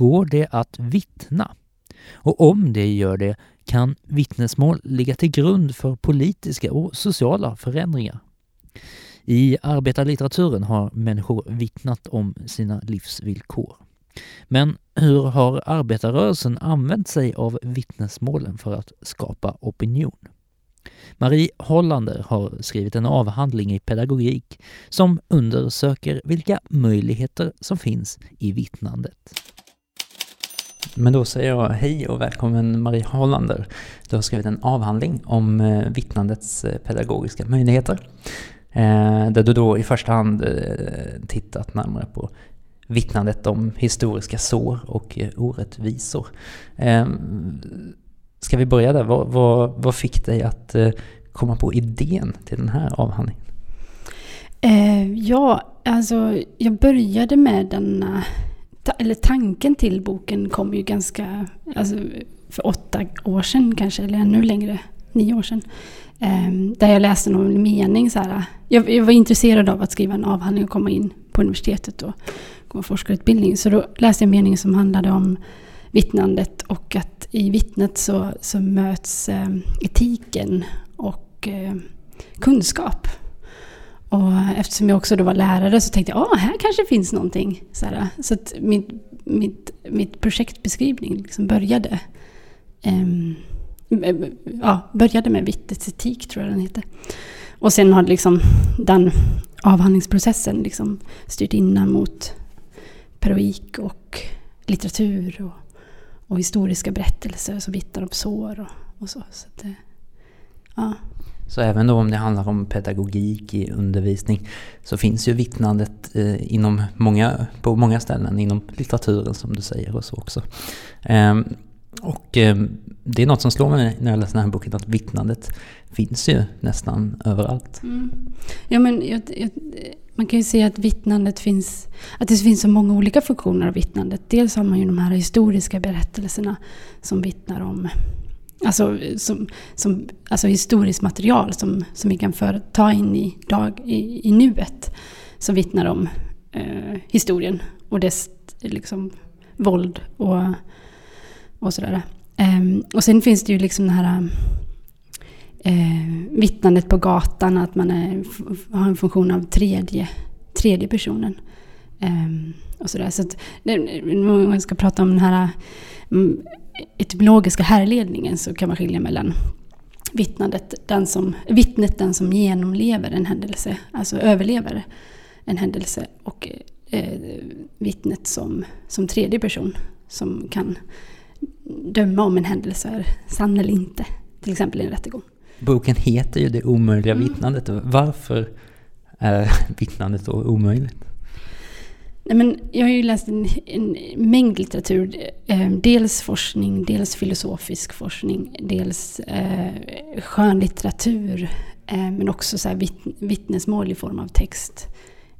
går det att vittna? Och om det gör det, kan vittnesmål ligga till grund för politiska och sociala förändringar? I arbetarlitteraturen har människor vittnat om sina livsvillkor. Men hur har arbetarrörelsen använt sig av vittnesmålen för att skapa opinion? Marie Hollander har skrivit en avhandling i pedagogik som undersöker vilka möjligheter som finns i vittnandet. Men då säger jag hej och välkommen Marie Hollander. Du har skrivit en avhandling om eh, vittnandets eh, pedagogiska möjligheter. Eh, där du då i första hand tittat närmare på vittnandet om historiska sår och orättvisor. Ska vi börja där? Vad, vad, vad fick dig att komma på idén till den här avhandlingen? ja, alltså jag började med denna eller tanken till boken kom ju ganska, alltså för åtta år sedan kanske, eller ännu längre, nio år sedan. Ehm, där jag läste någon mening så här. Jag, jag, var intresserad av att skriva en avhandling och komma in på universitetet och gå en forskarutbildning. Så då läste jag en mening som handlade om vittnandet och att i vittnet så, så möts ehm, etiken och ehm, kunskap. Och eftersom jag också då var lärare så tänkte jag att här kanske finns någonting. Så, här, så att mitt, mitt, mitt projektbeskrivning liksom började, um, ja, började med vittets etik, tror jag den heter. Och sen har liksom den avhandlingsprocessen liksom styrt in mot pedagogik och litteratur och, och historiska berättelser som vittnar om sår och, och så. så att, eh, ja. Så även då om det handlar om pedagogik i undervisning så finns ju vittnandet eh, inom många, på många ställen inom litteraturen som du säger och så också. Ehm, och eh, det är något som slår mig när jag läser den här boken att vittnandet finns ju nästan överallt. Mm. Ja men jag, jag, man kan ju se att vittnandet finns, att det finns så många olika funktioner av vittnandet. Dels har man ju de här historiska berättelserna som vittnar om Alltså, som, som, alltså historiskt material som, som vi kan för, ta in i, dag, i, i nuet. Som vittnar om eh, historien och dess liksom, våld och, och sådär. Eh, och sen finns det ju liksom det här eh, vittnandet på gatan, att man är, har en funktion av tredje, tredje personen. Eh, och sådär. Så att, när man ska prata om den här mm, etymologiska härledningen så kan man skilja mellan vittnandet, den som, vittnet, den som genomlever en händelse, alltså överlever en händelse och eh, vittnet som, som tredje person som kan döma om en händelse är sann eller inte, till exempel i en rättegång. Boken heter ju Det omöjliga mm. vittnandet. Varför är vittnandet då omöjligt? Nej, men jag har ju läst en, en mängd litteratur. Eh, dels forskning, dels filosofisk forskning, dels eh, skönlitteratur. Eh, men också så här vittnesmål i form av text.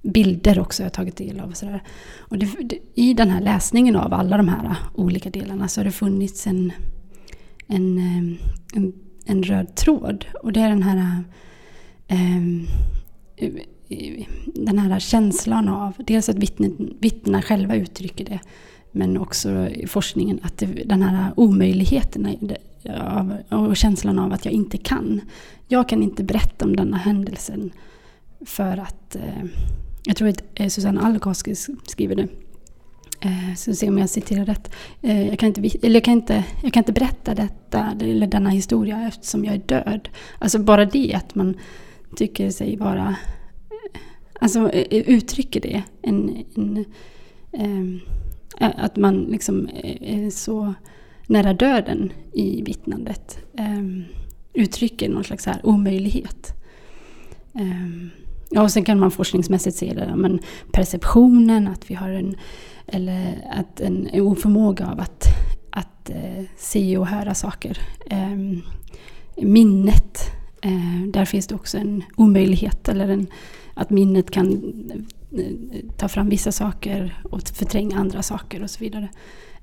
Bilder också har jag tagit del av. Och så där. Och det, det, I den här läsningen av alla de här eh, olika delarna så har det funnits en, en, eh, en, en röd tråd. Och det är den här eh, den här känslan av, dels att vittnen, vittnena själva uttrycker det, men också i forskningen att det, den här omöjligheten av, och känslan av att jag inte kan. Jag kan inte berätta om denna händelsen för att, eh, jag tror att eh, Susanne Alkoski skriver det, eh, så se om jag citerar rätt. Jag, kan inte, eller jag, kan inte, jag kan inte berätta detta, eller denna historia eftersom jag är död. Alltså bara det att man tycker sig vara alltså, eh, eh, uttrycker det. En, en ehm, eh, att man liksom eh, är så nära döden i vittnandet. Eh, uttrycker någon slags här omöjlighet. Eh, ja, och sen kan man forskningsmässigt se det, men perceptionen, att vi har en, eller att en, oförmåga av att, att eh, se och höra saker. Ehm, minnet, eh, där finns det också en omöjlighet eller en att minnet kan eh, ta fram vissa saker och förtränga andra saker och så vidare.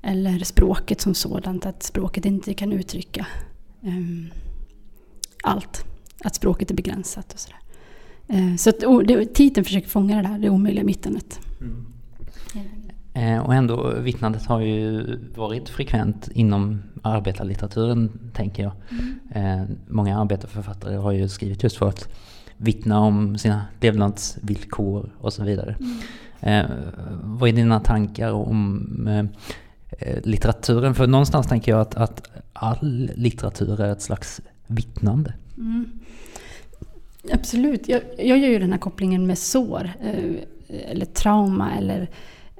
Eller språket som sådant, att språket inte kan uttrycka um, allt. Att språket är begränsat och sådär. Uh, så att, oh, det, titeln försöker fånga det här, det omöjliga mittenet. Mm. Eh, och ändå, vittnandet har ju varit frekvent inom arbetarlitteraturen, tänker jag. Mm. Eh, många arbetarförfattare har ju skrivit just för att vittna om sina levnadsvillkor och så vidare. Mm. Eh, vad är dina tankar om eh, eh, litteraturen? För någonstans tänker jag att, att all litteratur är ett slags vittnande. Mm. Absolut. Jag, jag gör ju den här kopplingen med sår, eh, eller trauma eller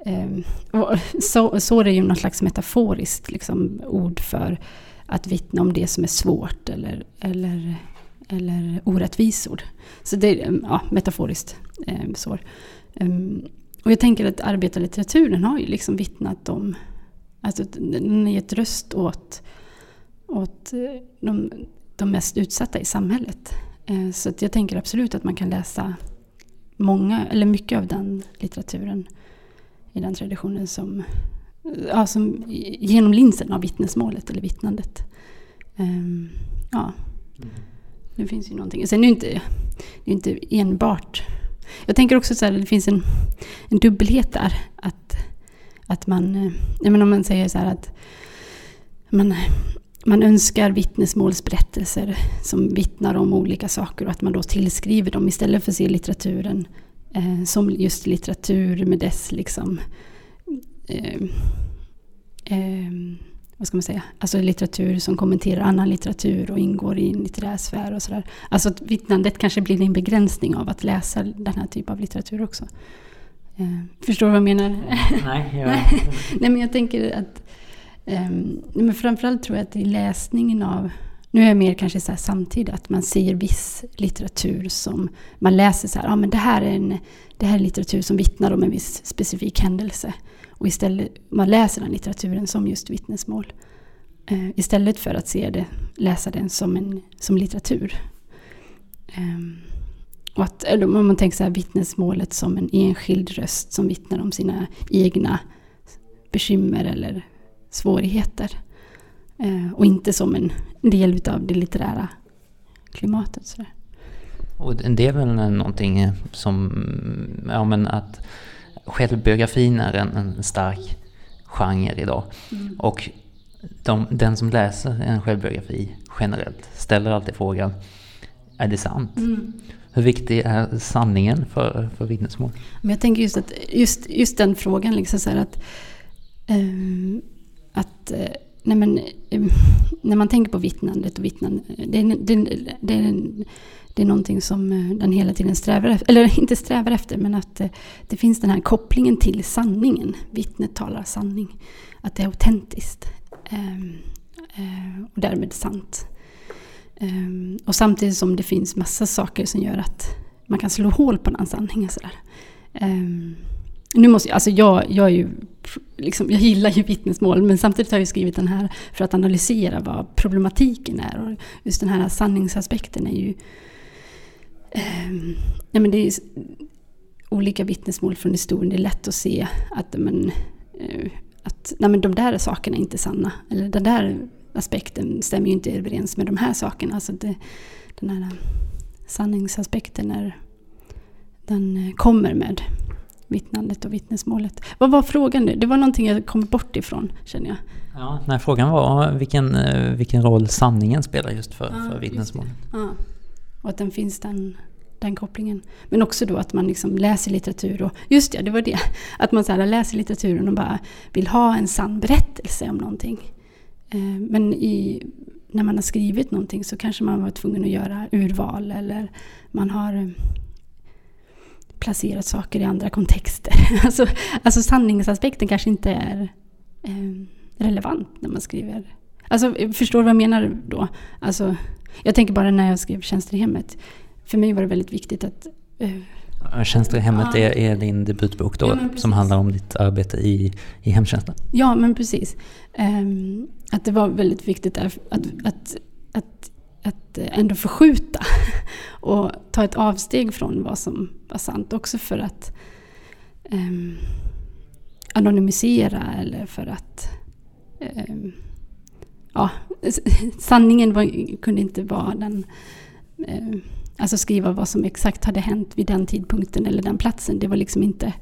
ehm, så, sår är ju något slags metaforiskt liksom, ord för att vittna om det som är svårt eller, eller, eller orättvisor. Så det är mm, ja, metaforiskt eh, sår. Um, och jag tänker att arbetarlitteraturen har ju liksom vittnat om, alltså den har gett röst åt, åt eh, de, de mest utsatta i samhället. Eh, så jag tänker absolut att man kan läsa många, eller mycket av den litteraturen i den traditionen som, eh, ja, som genom linsen av vittnesmålet eller vittnandet. Um, ja, mm det finns ju någonting. Sen är det inte, det är inte enbart... Jag tänker också att det finns en, en dubbelhet där. Att, att man, eh, jag menar om man säger så här att man, man önskar vittnesmålsberättelser som vittnar om olika saker och att man då tillskriver dem istället för att se litteraturen eh, som just litteratur med dess liksom eh, eh, vad ska man säga, alltså litteratur som kommenterar annan litteratur och ingår i en litterär sfär och sådär. Alltså att vittnandet kanske blir en begränsning av att läsa den här typen av litteratur också. Eh, förstår du vad jag menar? Nej, jag... Nej men jag tänker att um, men framförallt tror jag att i läsningen av nu är jag mer kanske så samtidigt att man ser viss litteratur som man läser så här, ja men det här är en det här är litteratur som vittnar om en viss specifik händelse. Och istället, man läser den litteraturen som just vittnesmål. Eh, istället för att se det, läsa den som, en, som litteratur. Eh, och att, eller om man tänker så här, vittnesmålet som en enskild röst som vittnar om sina egna bekymmer eller svårigheter. Eh, och inte som en del av det litterära klimatet. Så där. Och det är väl någonting som, ja men att självbiografin är en, en stark genre idag. Mm. Och de, den som läser en självbiografi generellt ställer alltid frågan, är det sant? Mm. Hur viktig är sanningen för, för vittnesmål? Men jag tänker just att just, just den frågan, liksom så att, um, att uh, nej men, eh, när man tänker på vittnandet och vittnandet, eh, det, det, det, det är någonting som eh, den hela tiden strävar efter, eller inte strävar efter, men att det finns den här kopplingen till sanningen. Vittnet talar sanning. Att det är autentiskt. Ehm, och därmed sant. Ehm, och samtidigt som det finns massa saker som gör att man kan slå hål på den sanningen. Sådär. Ehm, nu måste jag, alltså jag, jag, är ju, liksom, jag gillar ju vittnesmål men samtidigt har jag skrivit den här för att analysera vad problematiken är. Och just den här sanningsaspekten är ju eh, ja, men det är olika vittnesmål från historien. Det är lätt att se att, men, eh, att nej men de där sakerna är inte sanna. Eller den där aspekten stämmer ju inte överens med de här sakerna. Alltså det, den här eh, sanningsaspekten är, den eh, kommer med vittnandet och vittnesmålet. Vad var frågan nu? Det var någonting jag kom bort ifrån känner jag. Ja, nej, frågan var vilken, eh, vilken roll sanningen spelar just för, ja, för vittnesmålet. Ja. Och att den finns den, den kopplingen. Men också då att man liksom läser litteratur och just ja, det var det. Att man så här läser litteraturen och bara vill ha en sann berättelse om någonting. Eh, men i, när man har skrivit någonting så kanske man var tvungen att göra urval eller man har eh, placerat saker i andra kontexter. Alltså, alltså sanningsaspekten kanske inte är eh, relevant när man skriver. Alltså, förstår du vad jag menar då? Alltså, jag tänker bara när jag skrev Tjänster i hemmet. För mig var det väldigt viktigt att... Uh, Tjänster i hemmet ja. är, är, din debutbok då, ja, som handlar om ditt arbete i, i hemtjänsten? Ja, men precis. Um, att det var väldigt viktigt att, att, att, att, eh, ändå förskjuta och ta ett avsteg från vad som var sant. Också för att um, anonymisera eller för att um, ja, sanningen var, kunde inte vara den... Eh, alltså skriva vad som exakt hade hänt vid den tidpunkten eller den platsen. Det var liksom inte...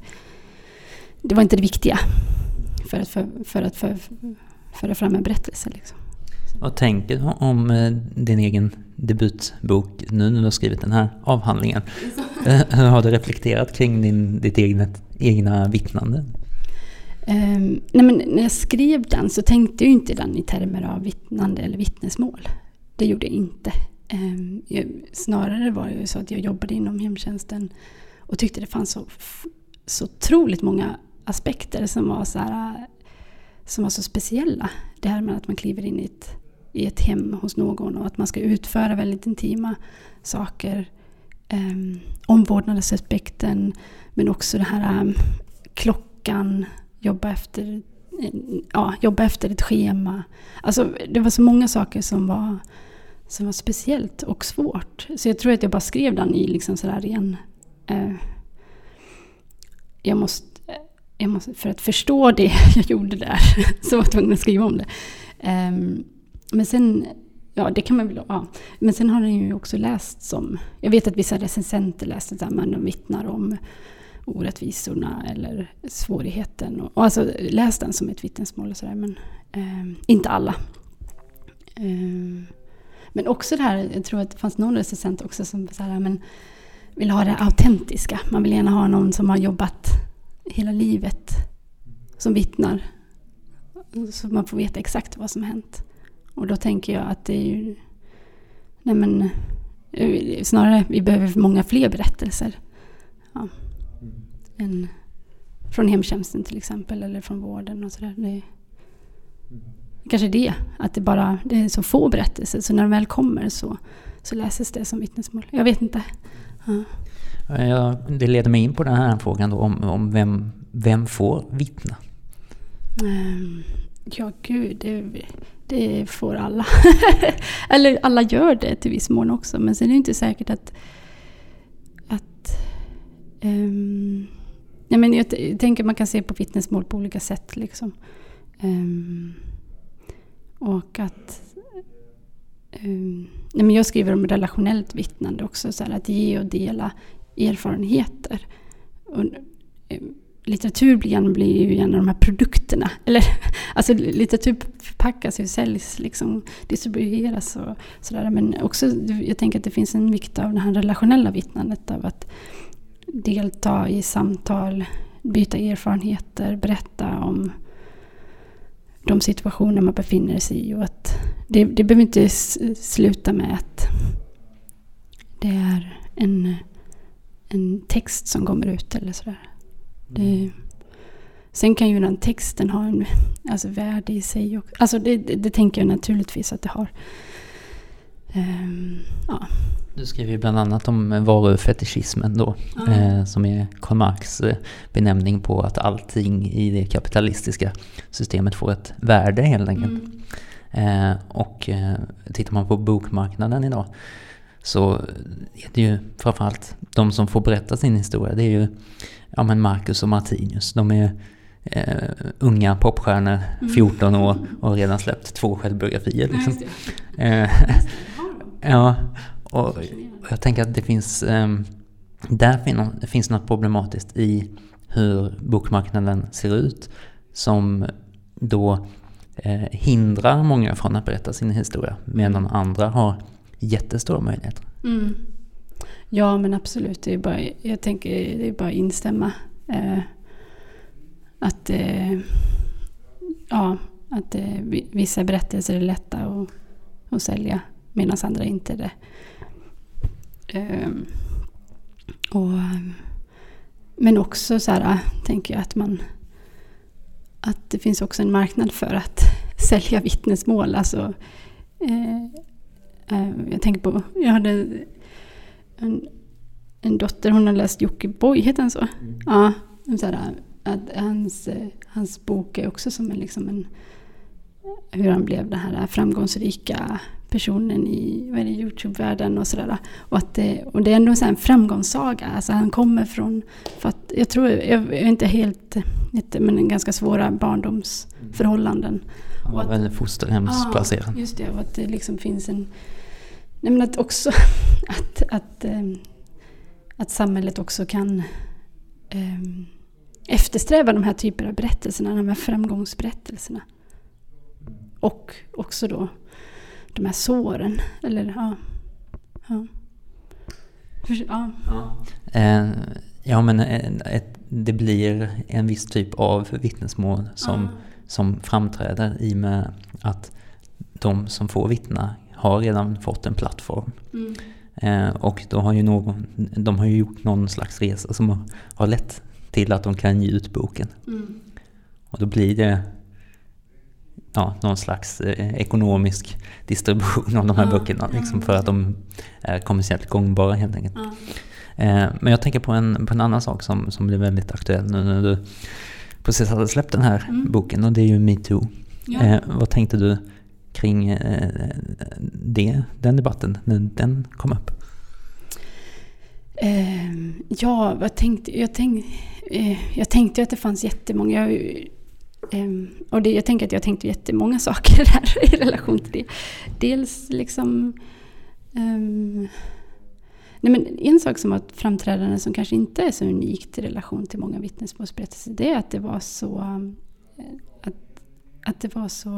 det var inte det viktiga för att, för, för att för, föra fram en berättelse. Liksom. Vad tänker du om eh, din egen debutbok nu när du har skrivit den här avhandlingen? Eh, hur har du reflekterat kring din, ditt egna, egna vittnande? Um, nej men när jag skrev den så tänkte jag inte den i termer av vittnande eller vittnesmål. Det gjorde jag inte. Um, jag, snarare var det så att jag jobbade inom hemtjänsten och tyckte det fanns så, så otroligt många aspekter som var, så här, som var så speciella. Det här med att man kliver in i ett, i ett hem hos någon och att man ska utföra väldigt intima saker. Um, omvårdnadsaspekten men också det här um, klockan, jobba efter, ja, jobba efter ett schema. Alltså, det var så många saker som var, som var speciellt och svårt. Så jag tror att jag bara skrev den i liksom sådär igen. Uh, eh, jag måste, jag måste, för att förstå det jag gjorde där så var jag tvungen att skriva om det. Um, men sen, ja det kan man väl, ja. Men sen har den ju också läst som, jag vet att vissa recensenter läste där, man vittnar om orättvisorna eller svårigheten. Och, och alltså läst den som ett vittnesmål och sådär, men eh, inte alla. Eh, men också det här, jag tror att det fanns någon recensent också som så här, men vill ha det autentiska. Man vill gärna ha någon som har jobbat hela livet som vittnar. Så man får veta exakt vad som hänt. Och då tänker jag att det är ju... Nej men, eh, snarare, vi behöver många fler berättelser. Ja än från hemtjänsten till exempel eller från vården och sådär. Det, kanske det, att det bara det är så få berättelser så när de väl kommer så, så läses det som vittnesmål. Jag vet inte. Ja. Ja, det leder mig in på den här frågan då, om, om vem, vem får vittna? Ja, gud, det, det får alla. Eller alla gör det till viss mån också, men sen är det inte säkert att, att um, Nej, men jag tänker att man kan se på vittnesmål på olika sätt. Liksom. Um, och att... Um, nej, men jag skriver om relationellt vittnande också. Så här, att ge och dela erfarenheter. Och, um, litteratur blir, blir ju gärna de här produkterna. Eller, alltså litteratur förpackas och säljs, liksom, distribueras och sådär. Men också, jag tänker att det finns en vikt av det här relationella vittnandet. Av att delta i samtal, byta erfarenheter, berätta om de situationer man befinner sig i. Och att det, det behöver inte sluta med att det är en, en text som kommer ut eller sådär. Det, sen kan ju den texten ha en alltså, värde i sig. Och, alltså det, det, det tänker jag naturligtvis att det har. Um, ja. Du skriver ju bland annat om varufetischismen då, mm. eh, som är Karl Marx eh, benämning på att allting i det kapitalistiska systemet får ett värde helt enkelt. Mm. Eh, och eh, tittar man på bokmarknaden idag så är det ju framförallt de som får berätta sin historia, det är ju ja, men Marcus och Martinus. De är eh, unga popstjärnor, 14 mm. år och redan släppt två självbiografier. Liksom. Ja, Ja, och jag tänker att det finns, um, där finns, det finns något problematiskt i hur bokmarknaden ser ut som då eh, hindrar många från att berätta sin historia medan andra har jättestora möjligheter. Mm. Ja men absolut, det är bara, jag tänker det är bara att instämma. Eh, att, eh, ja, att eh, vissa berättelser är lätta att, att sälja medan andra inte är det. Eh, och, men också så här, tänker jag att man att det finns också en marknad för att sälja vittnesmål. Alltså, eh, jag tänker på, jag hade en, en dotter, hon har läst Jockiboi, heter han så? Mm. Ja, så här, att hans, hans bok är också som en, liksom en hur han blev den här framgångsrika personen i Youtube-världen och sådär. Och, det, och det är ändå en framgångssaga. Alltså han kommer från, för att, jag tror, jag är inte helt, men ganska svåra barndomsförhållanden. Han var väl fosterhemsplacerad. Ja, just det. Och att det liksom finns en... Nej men att också att, att, eh, att samhället också kan... Um, eftersträva de här typerna av berättelserna, de här framgångsberättelserna. Och också då de här såren. Eller ja. Ja. ja. ja. Eh, men det blir en viss typ av vittnesmål som, ja. som framträder i och med att de som får vittna har redan fått en plattform. Mm. Eh, och då har ju någon, de har ju gjort någon slags resa som har, har lett till att de kan ge ut boken. Mm. Och då blir det ja, någon slags eh, ekonomisk distribution av de här ja, böckerna. Liksom, för att de är kommersiellt gångbara helt enkelt. Ja. Eh, men jag tänker på en, på en annan sak som, som blir väldigt aktuell nu när du precis hade släppt den här mm. boken och det är ju metoo. Ja. Eh, vad tänkte du kring eh, det, den debatten när den kom upp? Eh, ja, jag tänkte, jag, tänkte, eh, jag tänkte att det fanns jättemånga... Eh, och det, jag tänker att jag tänkte jättemånga saker här i relation till det. Dels liksom... Um, nej men en sak som var ett framträdande som kanske inte är så unikt i relation till många vittnesmålsberättelser det är att det var så eh, att att det var så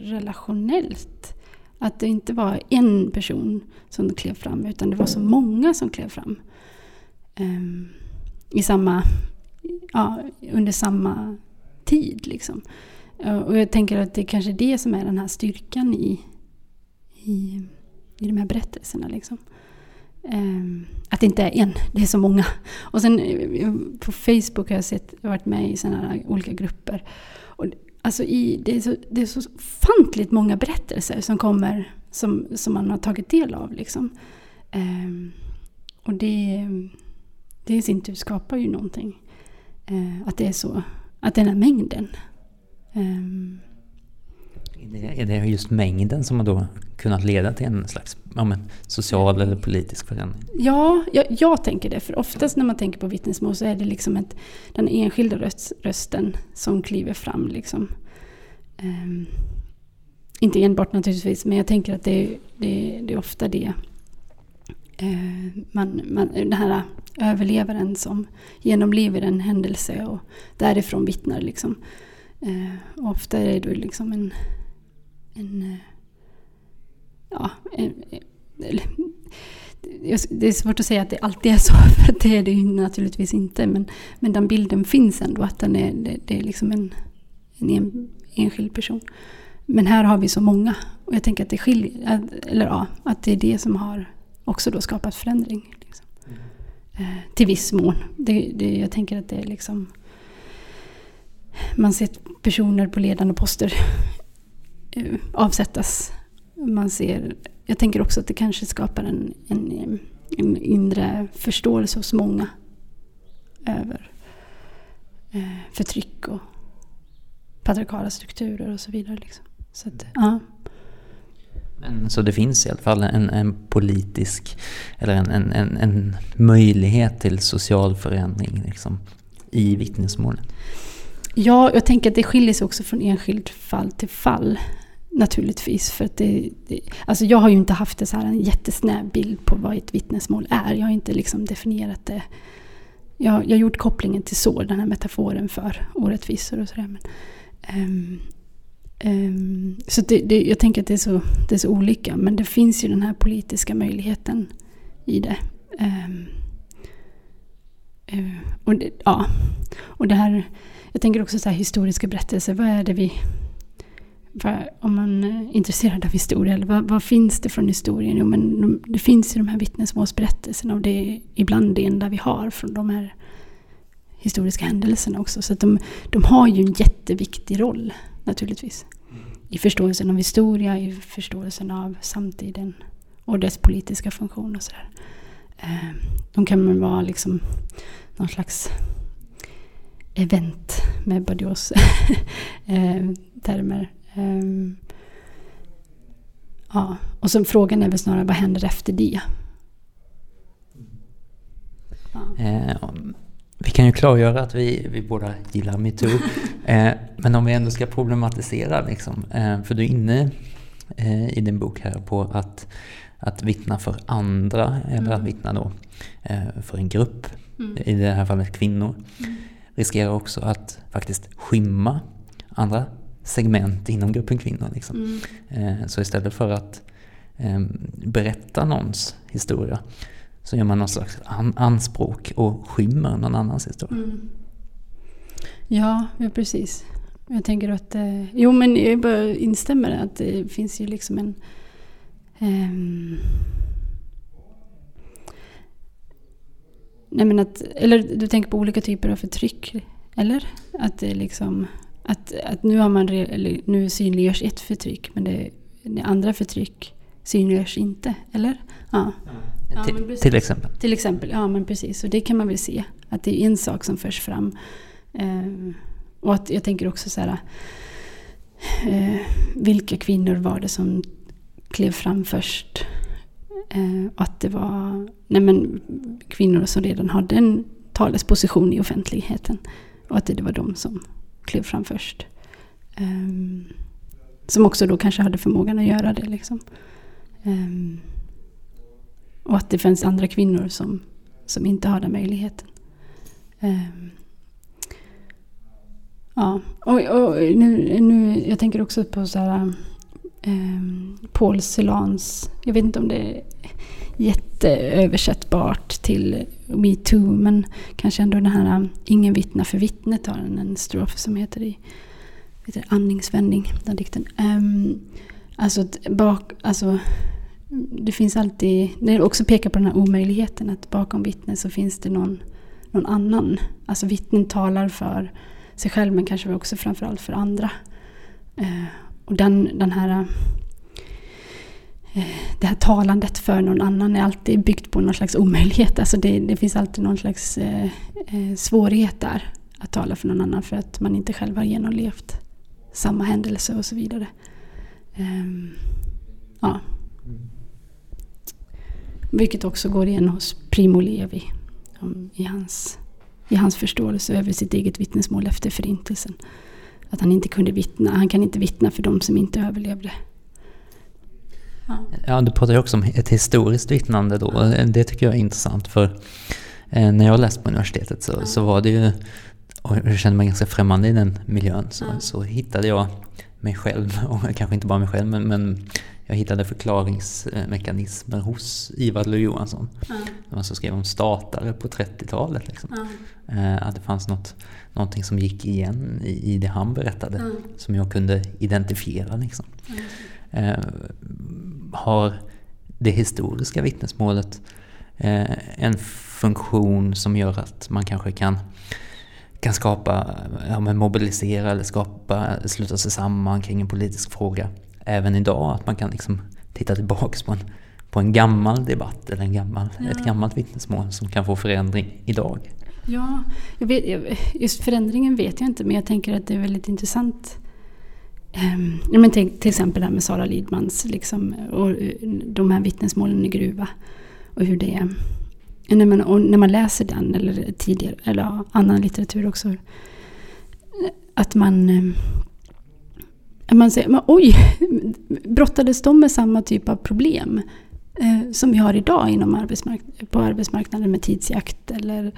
relationellt. Att det inte var en person som klev fram utan det var så många som klev fram. Um, I samma, ja, under samma tid. Liksom. Och jag tänker att det är kanske är det som är den här styrkan i, i, i de här berättelserna. Liksom. Um, att det inte är en, det är så många. Och sen eh, på Facebook har jag sett, varit med i sådana olika grupper. Och Alltså i, det, är så, det är så fantligt många berättelser som kommer som, som man har tagit del av. Liksom. Eh, och det, det i sin tur skapar ju någonting. Eh, att det är så, att den här mängden. Eh, är det just mängden som har då kunnat leda till en slags ja, men, social eller politisk förändring? Ja, jag, jag, tänker det. För oftast när man tänker på vittnesmål så är det liksom ett, den enskilda röst, rösten som kliver fram. Liksom. Um, inte enbart naturligtvis, men jag tänker att det, det, det är ofta det. Uh, man, man, den här överlevaren som genomlever en händelse och därifrån vittnar. Liksom. Uh, ofta är det liksom en en... Eh, ja, en, det är svårt att säga att det alltid är så, för det är det ju naturligtvis inte. Men, men den bilden finns ändå, att den är, det, det är liksom en, en enskild person. Men här har vi så många. Och jag tänker att det skiljer, eller ja, att det är det som har också då skapat förändring. Liksom. Mm. till viss mån. Det, det, jag tänker att det är liksom... Man ser personer på ledande poster Eh, avsättas. Man ser, jag tänker också att det kanske skapar en, en, en inre förståelse hos många över eh, förtryck och patriarkala strukturer och så vidare. Liksom. Så, att, ja. Men, så det finns i alla fall en, en politisk, eller en, en, en, en möjlighet till social förändring liksom, i vittnesmålen? Ja, jag tänker att det skiljer sig också från enskilt fall till fall. Naturligtvis. För att det, det, alltså jag har ju inte haft så här en jättesnäv bild på vad ett vittnesmål är. Jag har inte liksom definierat det. Jag, jag har gjort kopplingen till sår, den här metaforen för orättvisor och sådär. Um, um, så det, det, jag tänker att det är, så, det är så olika. Men det finns ju den här politiska möjligheten i det. Um, uh, och det, ja. och det här, jag tänker också så här historiska berättelser. Vad är det vi om man eh, är intresserad av historia, eller vad, vad, finns det från historien? Jo, men det finns ju de här vittnesmålsberättelserna och det är ibland det enda vi har från de här historiska händelserna också. Så de, de har ju en jätteviktig roll naturligtvis. I förståelsen av historia, i förståelsen av samtiden och dess politiska funktion och sådär. Eh, de kan vara liksom någon slags event med Badios eh, termer. Um, ja. Och så frågan är väl snarare vad händer efter det? Ja. Eh, vi kan ju klargöra att vi, vi båda gillar metoo. eh, men om vi ändå ska problematisera, liksom, eh, för du är inne eh, i din bok här på att, att vittna för andra, eller mm. att vittna då eh, för en grupp, mm. i det här fallet kvinnor. Mm. riskerar också att faktiskt skymma andra segment inom gruppen kvinnor. Liksom. Mm. Så istället för att ehm, berätta någons historia så gör man någon slags anspråk och skymmer någon annans historia. Mm. Ja, ja, precis. Jag tänker att... Eh, jo, men jag bara instämmer att det finns ju liksom en... Um, nej men att, eller du tänker på olika typer av förtryck? Eller? Att det liksom... Att, att nu, har man, nu synliggörs ett förtryck men det, det andra förtryck synliggörs inte. Eller? Ja. ja till, till, exempel? Till exempel, ja men precis. Och det kan man väl se. Att det är en sak som förs fram. Eh, och att jag tänker också så här. Eh, vilka kvinnor var det som klev fram först? Eh, att det var nej men, kvinnor som redan hade en talesposition i offentligheten. Och att det var de som klev fram först. Um, som också då kanske hade förmågan att göra det. Liksom. Um, och att det finns andra kvinnor som, som inte har den möjligheten. Um, ja, och, och, nu, nu, jag tänker också på så här, um, Paul Celans, jag vet inte om det är jätteöversättbart till metoo men kanske ändå den här um, Ingen vittna för vittnet har en strof som heter i heter andningsvändning, den dikten. Um, alltså, bak, alltså det finns alltid, det också pekar på den här omöjligheten att bakom vittnen så finns det någon, någon annan. Alltså vittnen talar för sig själv men kanske också framförallt för andra. Uh, och den, den här um, det här talandet för någon annan är alltid byggt på någon slags omöjlighet. Alltså det, det finns alltid någon slags eh, eh svårighet där att tala för någon annan för att man inte själv har genomlevt samma händelse och så vidare. Um, ja. Vilket också går igen hos Primo Levi um, i, hans, i hans förståelse över sitt eget vittnesmål efter Förintelsen. Att han inte kunde vittna, han kan inte vittna för de som inte överlevde. Ja. du pratar ju också om ett historiskt vittnande då. Det tycker jag är intressant för eh, när jag läste på universitetet så, så var det ju, och jag kände mig ganska främmande i den miljön, så, så hittade jag mig själv, och kanske inte bara mig själv, men, men jag hittade förklaringsmekanismer hos Ivar Lo-Johansson. Ja. Man så skrev om statare på 30-talet. Liksom. Ja. Eh, att det fanns något, någonting som gick igen i, i det han berättade, ja. som jag kunde identifiera. Liksom. Eh, har det historiska vittnesmålet eh, en funktion som gör att man kanske kan, kan skapa, ja, mobilisera eller skapa, sluta sig samman kring en politisk fråga även idag. Att man kan liksom titta tillbaks på en, på en gammal debatt eller en gammal, ja. ett gammalt vittnesmål som kan få förändring idag. Ja, vet, just förändringen vet jag inte men jag tänker att det är väldigt intressant Um, men till, till exempel det här med Sara Lidmans liksom, och eh, de här vittnesmålen i gruva. Och hur det är. När man, och när man läser den eller tidigare, eller annan litteratur också. Eh, att man... Eh, man säger, men, oj, brottades de med samma typ av problem eh, som vi har idag inom arbetsmark på arbetsmarknaden med tidsjakt eller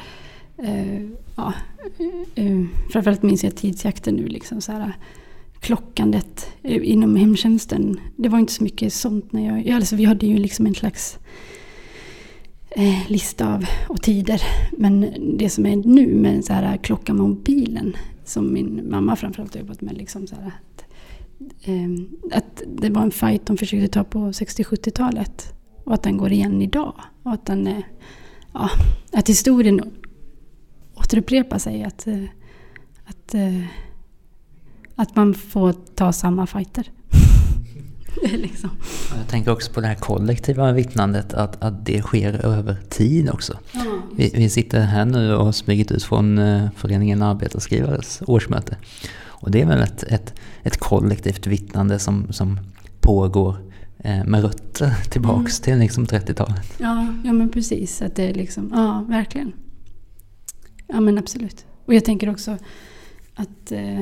eh, ja, eh, framförallt minns jag tidsjakten nu liksom så här, klockandet inom hemtjänsten. Det var inte så mycket sånt när jag... Alltså vi hade ju liksom en slags eh, lista av och tider. Men det som är nu med så här klockan med mobilen som min mamma framförallt har jobbat med. Liksom så att, eh, att det var en fight de försökte ta på 60-70-talet. Och att den går igen idag. Och att, den, eh, ja, att historien återupprepar sig. Att, eh, att eh, att man får ta samma fighter. liksom. Jag tänker också på det här kollektiva vittnandet, att, att det sker över tid också. Mm. Vi, vi, sitter här nu och har smugit ut från uh, föreningen Arbetarskrivares årsmöte. Och det är väl ett, ett, ett kollektivt vittnande som, som pågår eh, med rötter tillbaks mm. till liksom 30-talet. Ja, ja, men precis. Att det är liksom, ja, verkligen. Ja, men absolut. Och jag tänker också att eh,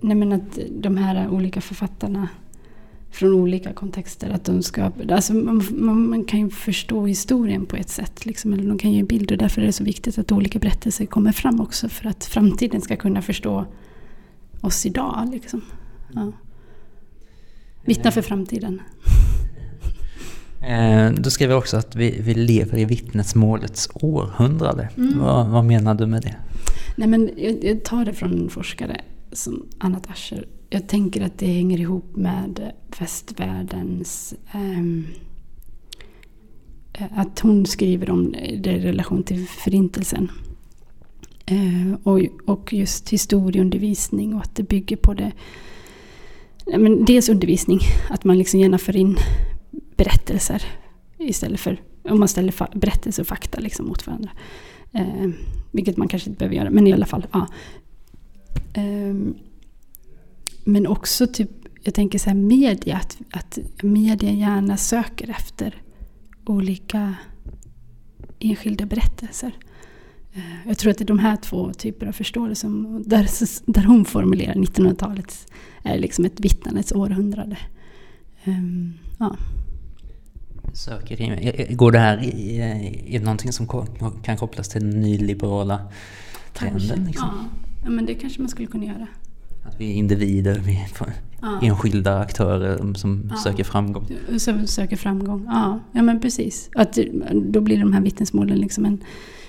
Nej men att de här olika författarna från olika kontexter. Att de ska, alltså man, man, man, kan ju förstå historien på ett sätt, liksom, eller de kan ge bilder. Därför är det så viktigt att olika berättelser kommer fram också för att framtiden ska kunna förstå oss idag. Liksom. Ja. Vittna för framtiden. Eh, du skriver också att vi, vi lever i vittnesmålets århundrade. Mm. Vad, vad menar du med det? Nej, men jag, jag tar det från en forskare som annat Ascher. Jag tänker att det hänger ihop med västvärldens... Um, att hon skriver om det i relation till förintelsen. Uh, och, och just historieundervisning och att det bygger på det. Men dels undervisning, att man liksom gärna för in berättelser istället för om man ställer berättelser och fakta liksom mot varandra. Eh, vilket man kanske inte behöver göra, men i alla fall. Ja. Um, men också typ, jag tänker så här media, att, att media gärna söker efter olika enskilda berättelser. Uh, jag tror att det är de här två typer av förståelse där, där hon formulerar 1900-talet är liksom ett vittnandets århundrade. Um, ja. Söker in, går det här i, i någonting som kan kopplas till den nyliberala trenden? Liksom? Ja. Ja, men det kanske man skulle kunna göra. Att vi är individer, vi är ja. enskilda aktörer som ja. söker framgång. Som söker framgång, ja. Ja men precis. Att då blir de här vittnesmålen liksom en,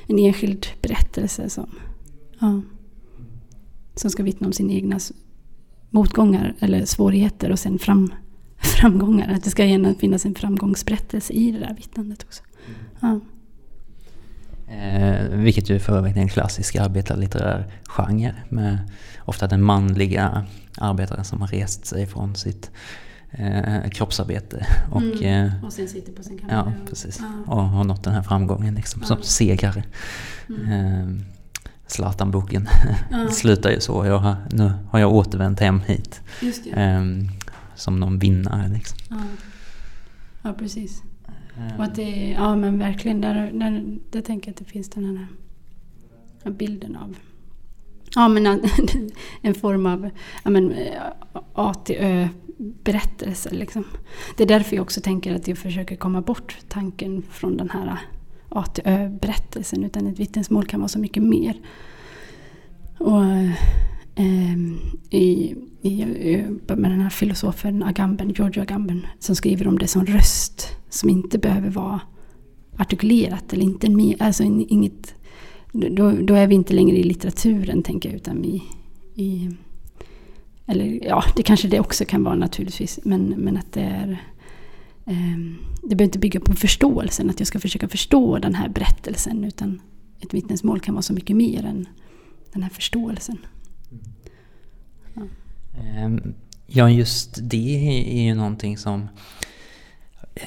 en enskild berättelse som, ja, som ska vittna om sina egna motgångar eller svårigheter och sen fram, framgångar. Att det ska gärna finnas en framgångsberättelse i det där vittnandet också. Ja. Eh, vilket ju för övrigt är en klassisk arbetarlitterär genre med ofta den manliga arbetaren som har rest sig från sitt eh, kroppsarbete. Och, mm. eh, och sen sitter på sin kammare. Ja, precis. Ja. Och har nått den här framgången liksom, ja. som segrare. Mm. Eh, Zlatan-boken ja. slutar ju så. Jag har, nu har jag återvänt hem hit. Eh, som någon vinnare. Liksom. Ja. ja, precis. Eh. Och att det, ja men verkligen, där, där, där tänker jag att det finns den här, här bilden av Ja men en form av ja, men, eh, A till Ö berättelse. Liksom. Det är därför jag också tänker att jag försöker komma bort tanken från den här A till Ö berättelsen. Utan ett vittnesmål kan vara så mycket mer. Och eh, Ehm, i, i, med den här filosofen Agamben, Giorgio Agamben, som skriver om det som röst som inte behöver vara artikulerat eller inte alltså inget då, då, är vi inte längre i litteraturen tänker jag utan i, i eller ja, det kanske det också kan vara naturligtvis men, men att det är eh, det behöver inte bygga på förståelsen att jag ska försöka förstå den här berättelsen utan ett vittnesmål kan vara så mycket mer än den här förståelsen. Ja, ehm, ja just det är ju någonting som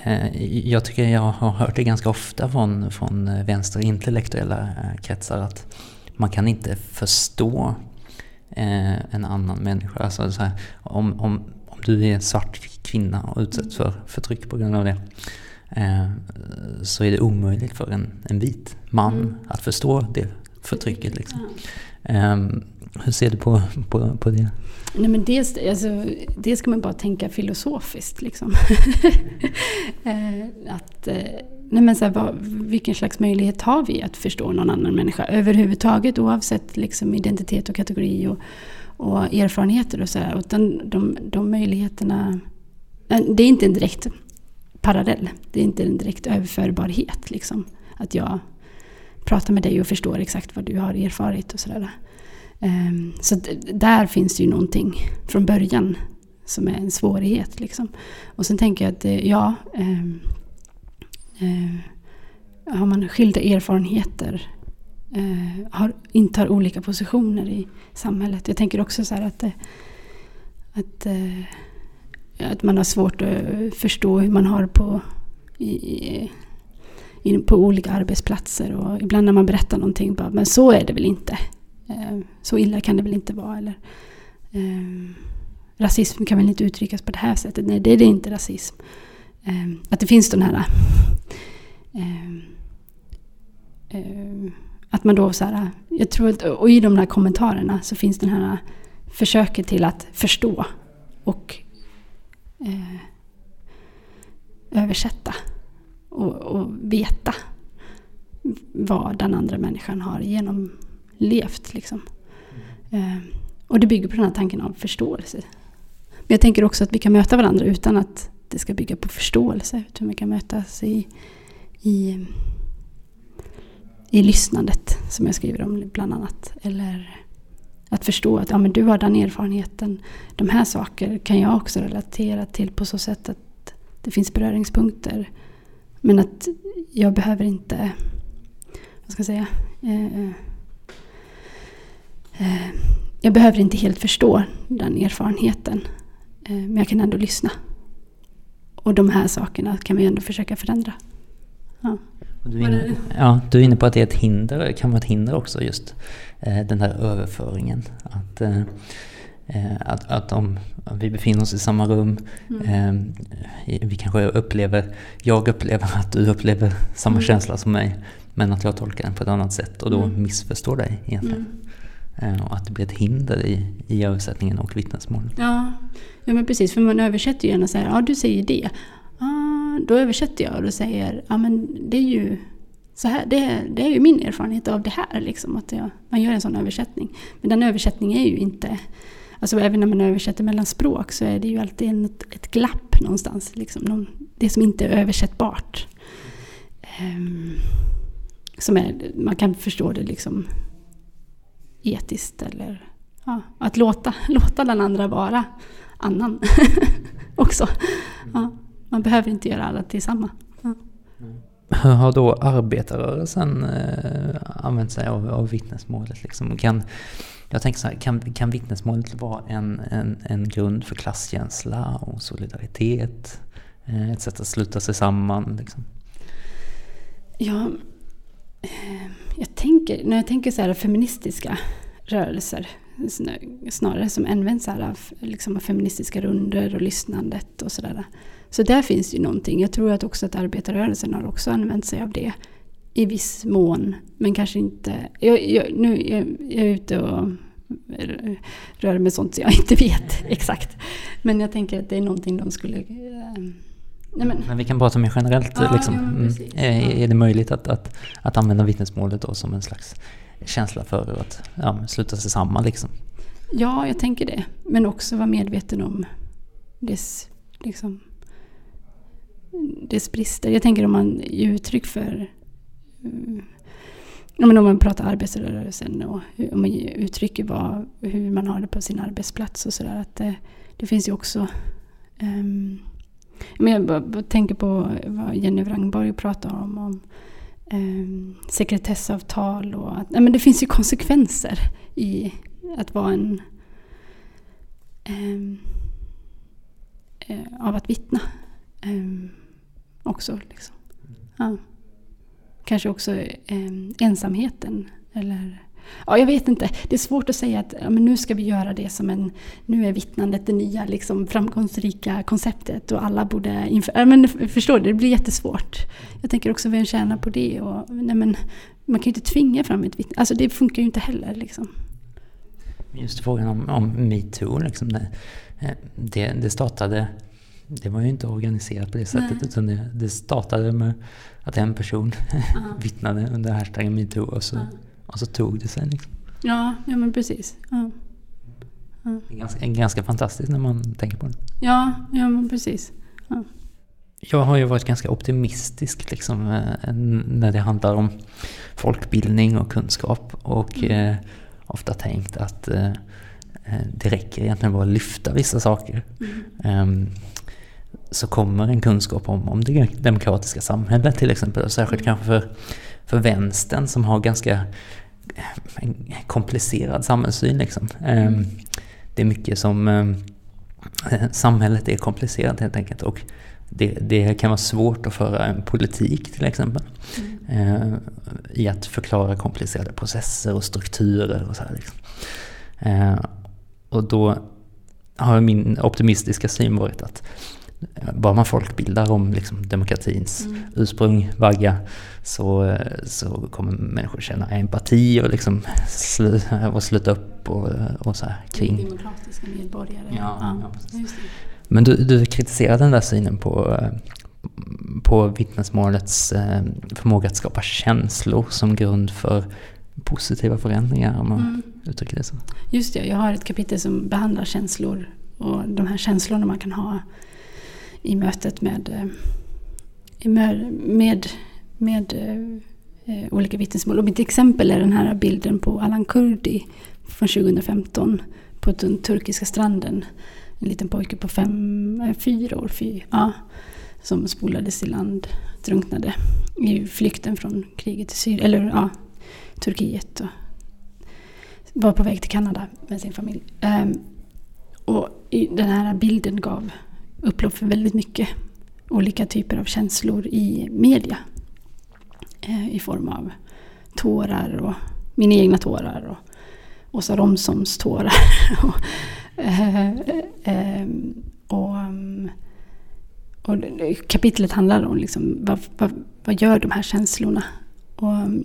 Eh, jag tycker jag har hört det ganska ofta från, från vänsterintellektuella eh, kretsar att man kan inte förstå eh, en annan människa. Alltså så här, om, om, om du är svart kvinna och utsätts för förtryck på grund av det så är det omöjligt för en, en vit man mm. att förstå det förtrycket. Liksom. Mm. Hur ser du på, på, på det? Nej, men dels, alltså, dels ska man bara tänka filosofiskt. Liksom. Eh, att, eh, nej men så här, vad, vilken slags möjlighet har vi att förstå någon annan människa överhuvudtaget oavsett liksom, identitet och kategori och, och erfarenheter och så här. Utan de, de möjligheterna, det är inte en direkt parallell. Det är inte en direkt överförbarhet. Liksom. Att jag pratar med dig och förstår exakt vad du har erfarit och sådär. Ehm, så där finns det ju någonting från början som är en svårighet. Liksom. Och sen tänker jag att eh, ja, ehm, eh, har man skilda erfarenheter eh, har, intar olika positioner i samhället. Jag tänker också så här att, att, att man har svårt att förstå hur man har på i, i, på olika arbetsplatser. Och ibland när man berättar någonting bara, men så är det väl inte. Eh, så illa kan det väl inte vara. Eller, eh, rasism kan väl inte uttryckas på det här sättet. Nej, det är det inte rasism. Eh, att det finns den här... Eh, eh, att man då så här... Jag tror att, och i de här kommentarerna så finns den här försöket till att förstå. Och eh, översätta och, och, veta vad den andra människan har genom levt Liksom. Eh, och det bygger på den här tanken av förståelse. Men jag tänker också att vi kan möta varandra utan att det ska bygga på förståelse. Utan vi kan mötas i, i, i lyssnandet, som jag skriver om bland annat. Eller att förstå att ja, men du har den erfarenheten. De här saker kan jag också relatera till på så sätt att det finns beröringspunkter. Men att jag behöver inte, vad ska jag säga, eh, eh jag behöver inte helt förstå den erfarenheten. Eh, men jag kan ändå lyssna. Och de här sakerna kan vi ändå försöka förändra. Ja. Du är, inne, ja, du är inne på att det är ett hinder, kan vara ett hinder också just eh, den här överföringen. Att, eh, eh att, att om vi befinner oss i samma rum, mm. eh, vi kanske upplever, jag upplever att du upplever samma mm. känsla som mig, men att jag tolkar den på ett annat sätt och då mm. missförstår dig egentligen. Mm. Eh, och att det blir ett hinder i, i översättningen och vittnesmålet. Ja. ja, men precis, för man översätter ju gärna så här, ja du säger det. Ah, då översätter jag och säger, ja men det är ju så här, det, det är ju min erfarenhet av det här, liksom, att jag, man gör en sån översättning. Men den översättningen är ju inte... Alltså även när man översätter mellan språk så är det ju alltid en, ett glapp någonstans. Liksom, någon, det som inte är översättbart. Um, som är, man kan förstå det liksom etiskt eller ja, att låta, låta den andra vara annan också. Ja, man behöver inte göra alla till samma. Ja. Hur har då arbetarrörelsen eh, använt sig av, av vittnesmålet? Liksom? Kan, jag tänker så här, kan, kan vittnesmålet vara en, en, en grund för klasskänsla och solidaritet? Eh, ett sätt att sluta sig samman? Liksom? Ja, Ehm, jag tänker, när jag tänker så här feministiska rörelser snarare som används här av, liksom av feministiska runder och lyssnandet och sådär. Så där finns ju någonting. Jag tror att också att arbetarrörelsen har också använt sig av det i viss mån. Men kanske inte... Jag, jag, nu jag, jag är ute och rör mig sånt så jag inte vet exakt. Men jag tänker att det är någonting de skulle... Ehm, Nej men. men vi kan prata mer generellt. Ja, liksom. ja, är, är det möjligt att, att, att använda vittnesmålet då som en slags känsla för att ja, sluta sig samman? Liksom? Ja, jag tänker det. Men också vara medveten om dess liksom, dess brister. Jag tänker om man ger uttryck för Ja, men om man pratar arbetarrörelsen och om man uttrycker vad, hur man har det på sin arbetsplats och sådär. det, det finns ju också... Um, men jag bara, tänker på vad Jenny Wrangborg pratar om. om eh, sekretessavtal och att nej, men det finns ju konsekvenser i att vara en... Ehm, eh, av att vittna. Eh, också. Liksom. Ja. Kanske också eh, ensamheten. Eller, ja, jag vet inte. Det är svårt att säga att ja, men nu ska vi göra det som en... Nu är vittnandet det nya liksom, framgångsrika konceptet och alla borde inför, ja, men Förstår du? Det blir jättesvårt. Jag tänker också vem tjänar på det? Och, nej, men, man kan ju inte tvinga fram ett vittne. Alltså det funkar ju inte heller. Liksom. Just frågan om, om metoo. Liksom det, det, det startade det var ju inte organiserat på det sättet Nej. utan det, det, startade med att en person uh-huh. vittnade under hashtaggen metoo och så, uh-huh. Och så tog det sig. Liksom. Ja, ja men precis. Ja. Ja. Det är ganska, ganska fantastiskt när man tänker på det. Ja, ja men precis. Ja. Jag har ju varit ganska optimistisk liksom, eh, när det handlar om folkbildning och kunskap och mm. eh, ofta tänkt att eh, eh det räcker egentligen bara att lyfta vissa saker. Mm. Um, så kommer en kunskap om, om det demokratiska samhället till exempel. Och särskilt kanske för, för vänstern som har ganska eh, komplicerad samhällssyn. Liksom. Mm. Det är mycket som... Eh, samhället är komplicerat helt enkelt. Och det, det, kan vara svårt att föra en politik till exempel. Mm. I att förklara komplicerade processer och strukturer och så här. Liksom. Och då har min optimistiska syn varit att bara man folkbildar om liksom demokratins mm. ursprung, vagga, så, så kommer människor känna empati och, liksom slu, och sluta upp och, och så här kring. Demokratiska medborgare. Ja, ja. ja Men du, du kritiserar den där synen på, på vittnesmålets eh, förmåga att skapa känslor som grund för positiva förändringar om man mm. uttrycker det så. Just det, jag har ett kapitel som behandlar känslor och de här känslorna man kan ha i mötet med, eh, med, med, med eh, olika vittnesmål. Och mitt exempel är den här bilden på Alan Kurdi från 2015 på den turkiska stranden. En liten pojke på fem, eh, fyra år, fyra, ja, som spolades i land, drunknade i flykten från kriget i Syrien, eller ja, Turkiet. Och var på väg till Kanada med sin familj. Um, och den här bilden gav upplopp för väldigt mycket olika typer av känslor i media. Eh, I form av tårar och mina egna tårar och Åsa Romsons tårar. och, eh, ehm, och, mm, och, kapitlet handlar om liksom, vad, vad, vad gör de här känslorna? Och mm,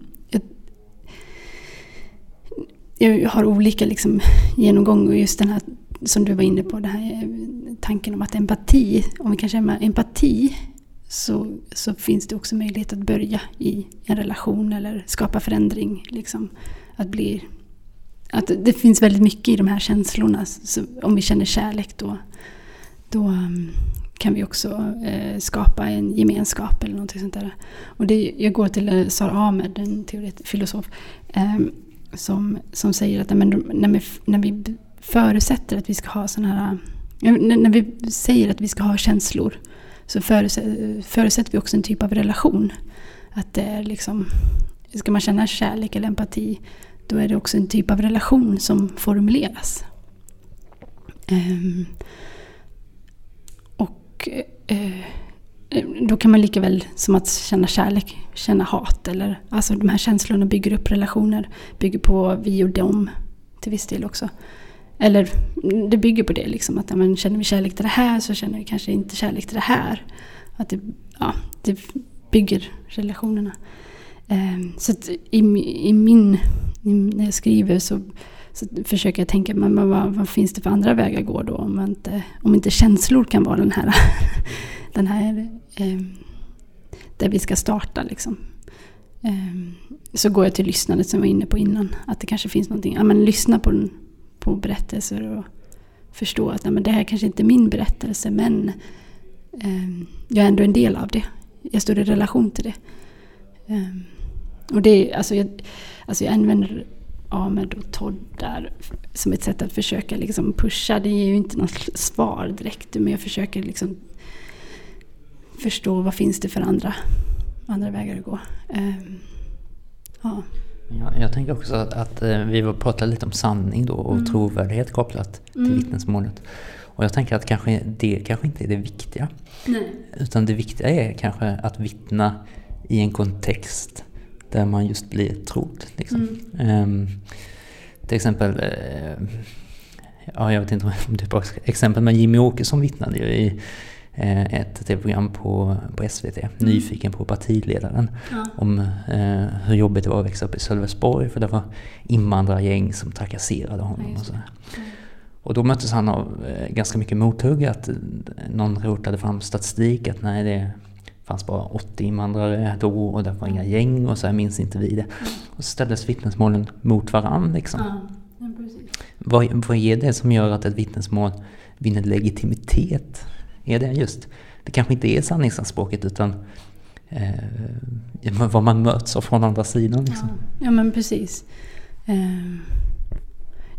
jag, jag har olika liksom, genomgång och just den här som du var inne på, den här eh, tanken om att empati, om vi kan känna empati så, så finns det också möjlighet att börja i en relation eller skapa förändring. Liksom. Att bli, att det finns väldigt mycket i de här känslorna. Så om vi känner kärlek då, då mm, kan vi också eh, skapa en gemenskap eller något sånt där. Och det, jag går till eh, Sara Ahmed, en teoretisk filosof, eh, som, som säger att men, när, vi, när vi förutsätter att vi ska ha sådana här... När vi säger att vi ska ha känslor så förutsätter vi också en typ av relation. Att det är liksom... Ska man känna kärlek eller empati då är det också en typ av relation som formuleras. Ehm, och eh, eh, då kan man lika väl som att känna kärlek känna hat. Eller, alltså de här känslorna bygger upp relationer, bygger på vi och dem till viss del också. Eller det bygger på det liksom. Att ja, känner vi kärlek till det här så känner vi kanske inte kärlek till det här. Att det, ja, det bygger relationerna. Ehm, så i, i min, när jag skriver så, så försöker jag tänka, men vad, vad, finns det för andra vägar att gå då? Om inte, om inte känslor kan vara den här, den här ehm, där vi ska starta liksom. Ehm, så går jag till lyssnandet som jag var inne på innan. Att det kanske finns någonting, ja men lyssna på den på berättelser och förstå att nej, men det här kanske inte är min berättelse men eh, jag är ändå en del av det. Jag står i relation till det. Eh, och det alltså jag, alltså jag använder Ahmed och Todd där som ett sätt att försöka liksom pusha. Det ger ju inte något svar direkt men jag försöker liksom förstå vad finns det för andra, andra vägar att gå. Eh, ja. Jag, jag tänker också att, att eh, vi pratade lite om sanning då och mm. trovärdighet kopplat till mm. vittnesmålet. Och jag tänker att kanske det kanske inte är det viktiga. Nej. Utan det viktiga är kanske att vittna i en kontext där man just blir trodd. Liksom. Mm. Um, till exempel, uh, ja, jag vet inte om det är bra exempel, men Jimmy Åkesson vittnade ju i ett tv-program på, på SVT, mm. Nyfiken på partiledaren. Ja. Om eh, hur jobbigt det var att växa upp i Sölvesborg för det var invandrargäng som trakasserade honom. Ja, och, så. Mm. och då möttes han av eh, ganska mycket mothugg att någon rotade fram statistik att nej det fanns bara 80 invandrare då och det var inga gäng och så här minns inte vi det. Mm. Och så ställdes vittnesmålen mot varandra liksom. Ja, vad, vad är det som gör att ett vittnesmål vinner legitimitet är det just, det kanske inte är sanningsanspråket utan eh, vad man möts av från andra sidan. Liksom. Ja, ja, men precis. Eh,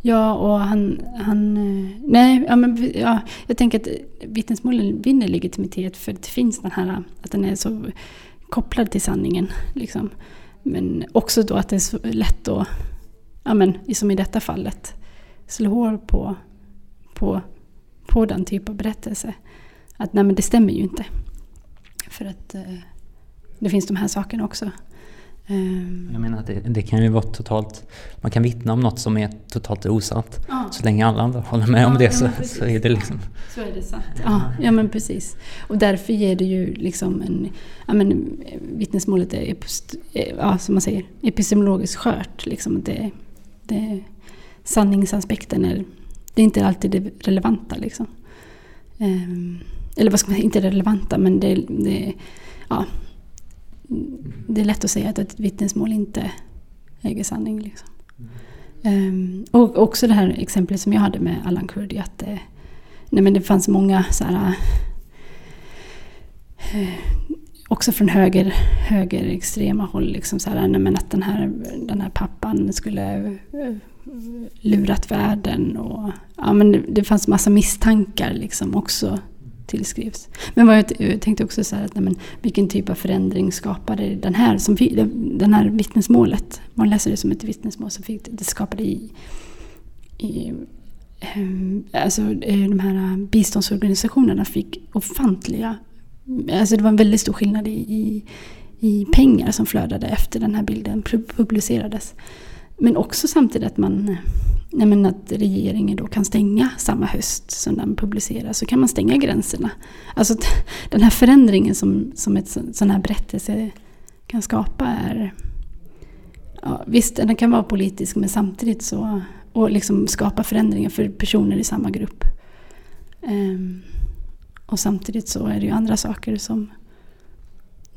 ja, och han... han eh, nej, ja, men, ja, jag tänker att vittnesmålen vinner legitimitet för det finns den här, att den är så kopplad till sanningen. Liksom. Men också då att det är så lätt att, ja, men, som i detta fallet, slå hål på, på, på den typ av berättelse att nej men det stämmer ju inte. För att eh, det finns de här sakerna också. Ehm, Jag menar att det, det kan ju vara totalt, man kan vittna om något som är totalt osant. ja. Så länge alla andra håller med om Ja, det ja, så, så är det liksom... Så är det sant. Ja, ja men precis. Och därför ger det ju liksom en... Ja, men, vittnesmålet är eh, ja, som man säger, epistemologiskt skört. Liksom. Det, det, sanningsaspekten är, det är inte alltid det relevanta. Liksom. Ehm, eller vad ska man säga, inte relevanta men det, det, ja, det är lätt att säga att ett vittnesmål inte äger sanning. Liksom. Um, och också det här exemplet som jag hade med Allan Kurdi. Att det, nej men det fanns många så här, uh, också från höger, högerextrema håll. Liksom så här, nej men att den här, den här pappan skulle eh, lurat världen. Och, ja, men det, det fanns massa misstankar liksom också tillskrivs. Men vad jag, jag eh, tänkte också så här att nej men, vilken typ av förändring skapade den här, som, den här vittnesmålet? Man läser det som ett vittnesmål som fick, det skapade i, i ehm, alltså eh, de här eh, biståndsorganisationerna fick ofantliga, alltså det var en väldigt stor skillnad i, i, i pengar som flödade efter den här bilden publicerades. Men också samtidigt att man nej men att regeringen då kan stänga samma höst som den publiceras. Så kan man stänga gränserna. Alltså den här förändringen som, som ett sån sån här berättelse kan skapa är... Ja, visst, den kan vara politisk men samtidigt så... Och liksom skapa förändringar för personer i samma grupp. Ehm, och samtidigt så är det ju andra saker som,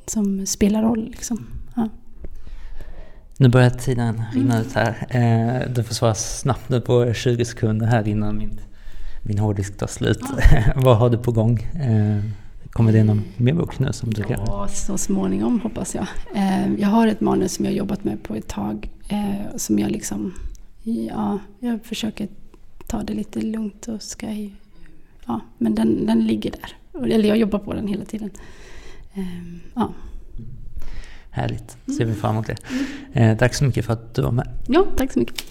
som spelar roll. Liksom. Nu börjar tiden rinna ut här. Eh, du får svara snabbt nu på 20 sekunder här innan min, min hårddisk tar slut. Vad har du på gång? Eh, kommer det någon mer bok nu som du kan... Ja, så småningom hoppas jag. Eh, Jag har ett manus som jag har jobbat med på ett tag. eh, Som jag liksom... Ja, jag försöker ta det lite lugnt och ska... Ja, men den, den ligger där. Eller jag jobbar på den hela tiden. Eh, Ja, Härligt, ser vi fram emot det. Eh, tack så mycket för att du var med. ja tack så mycket.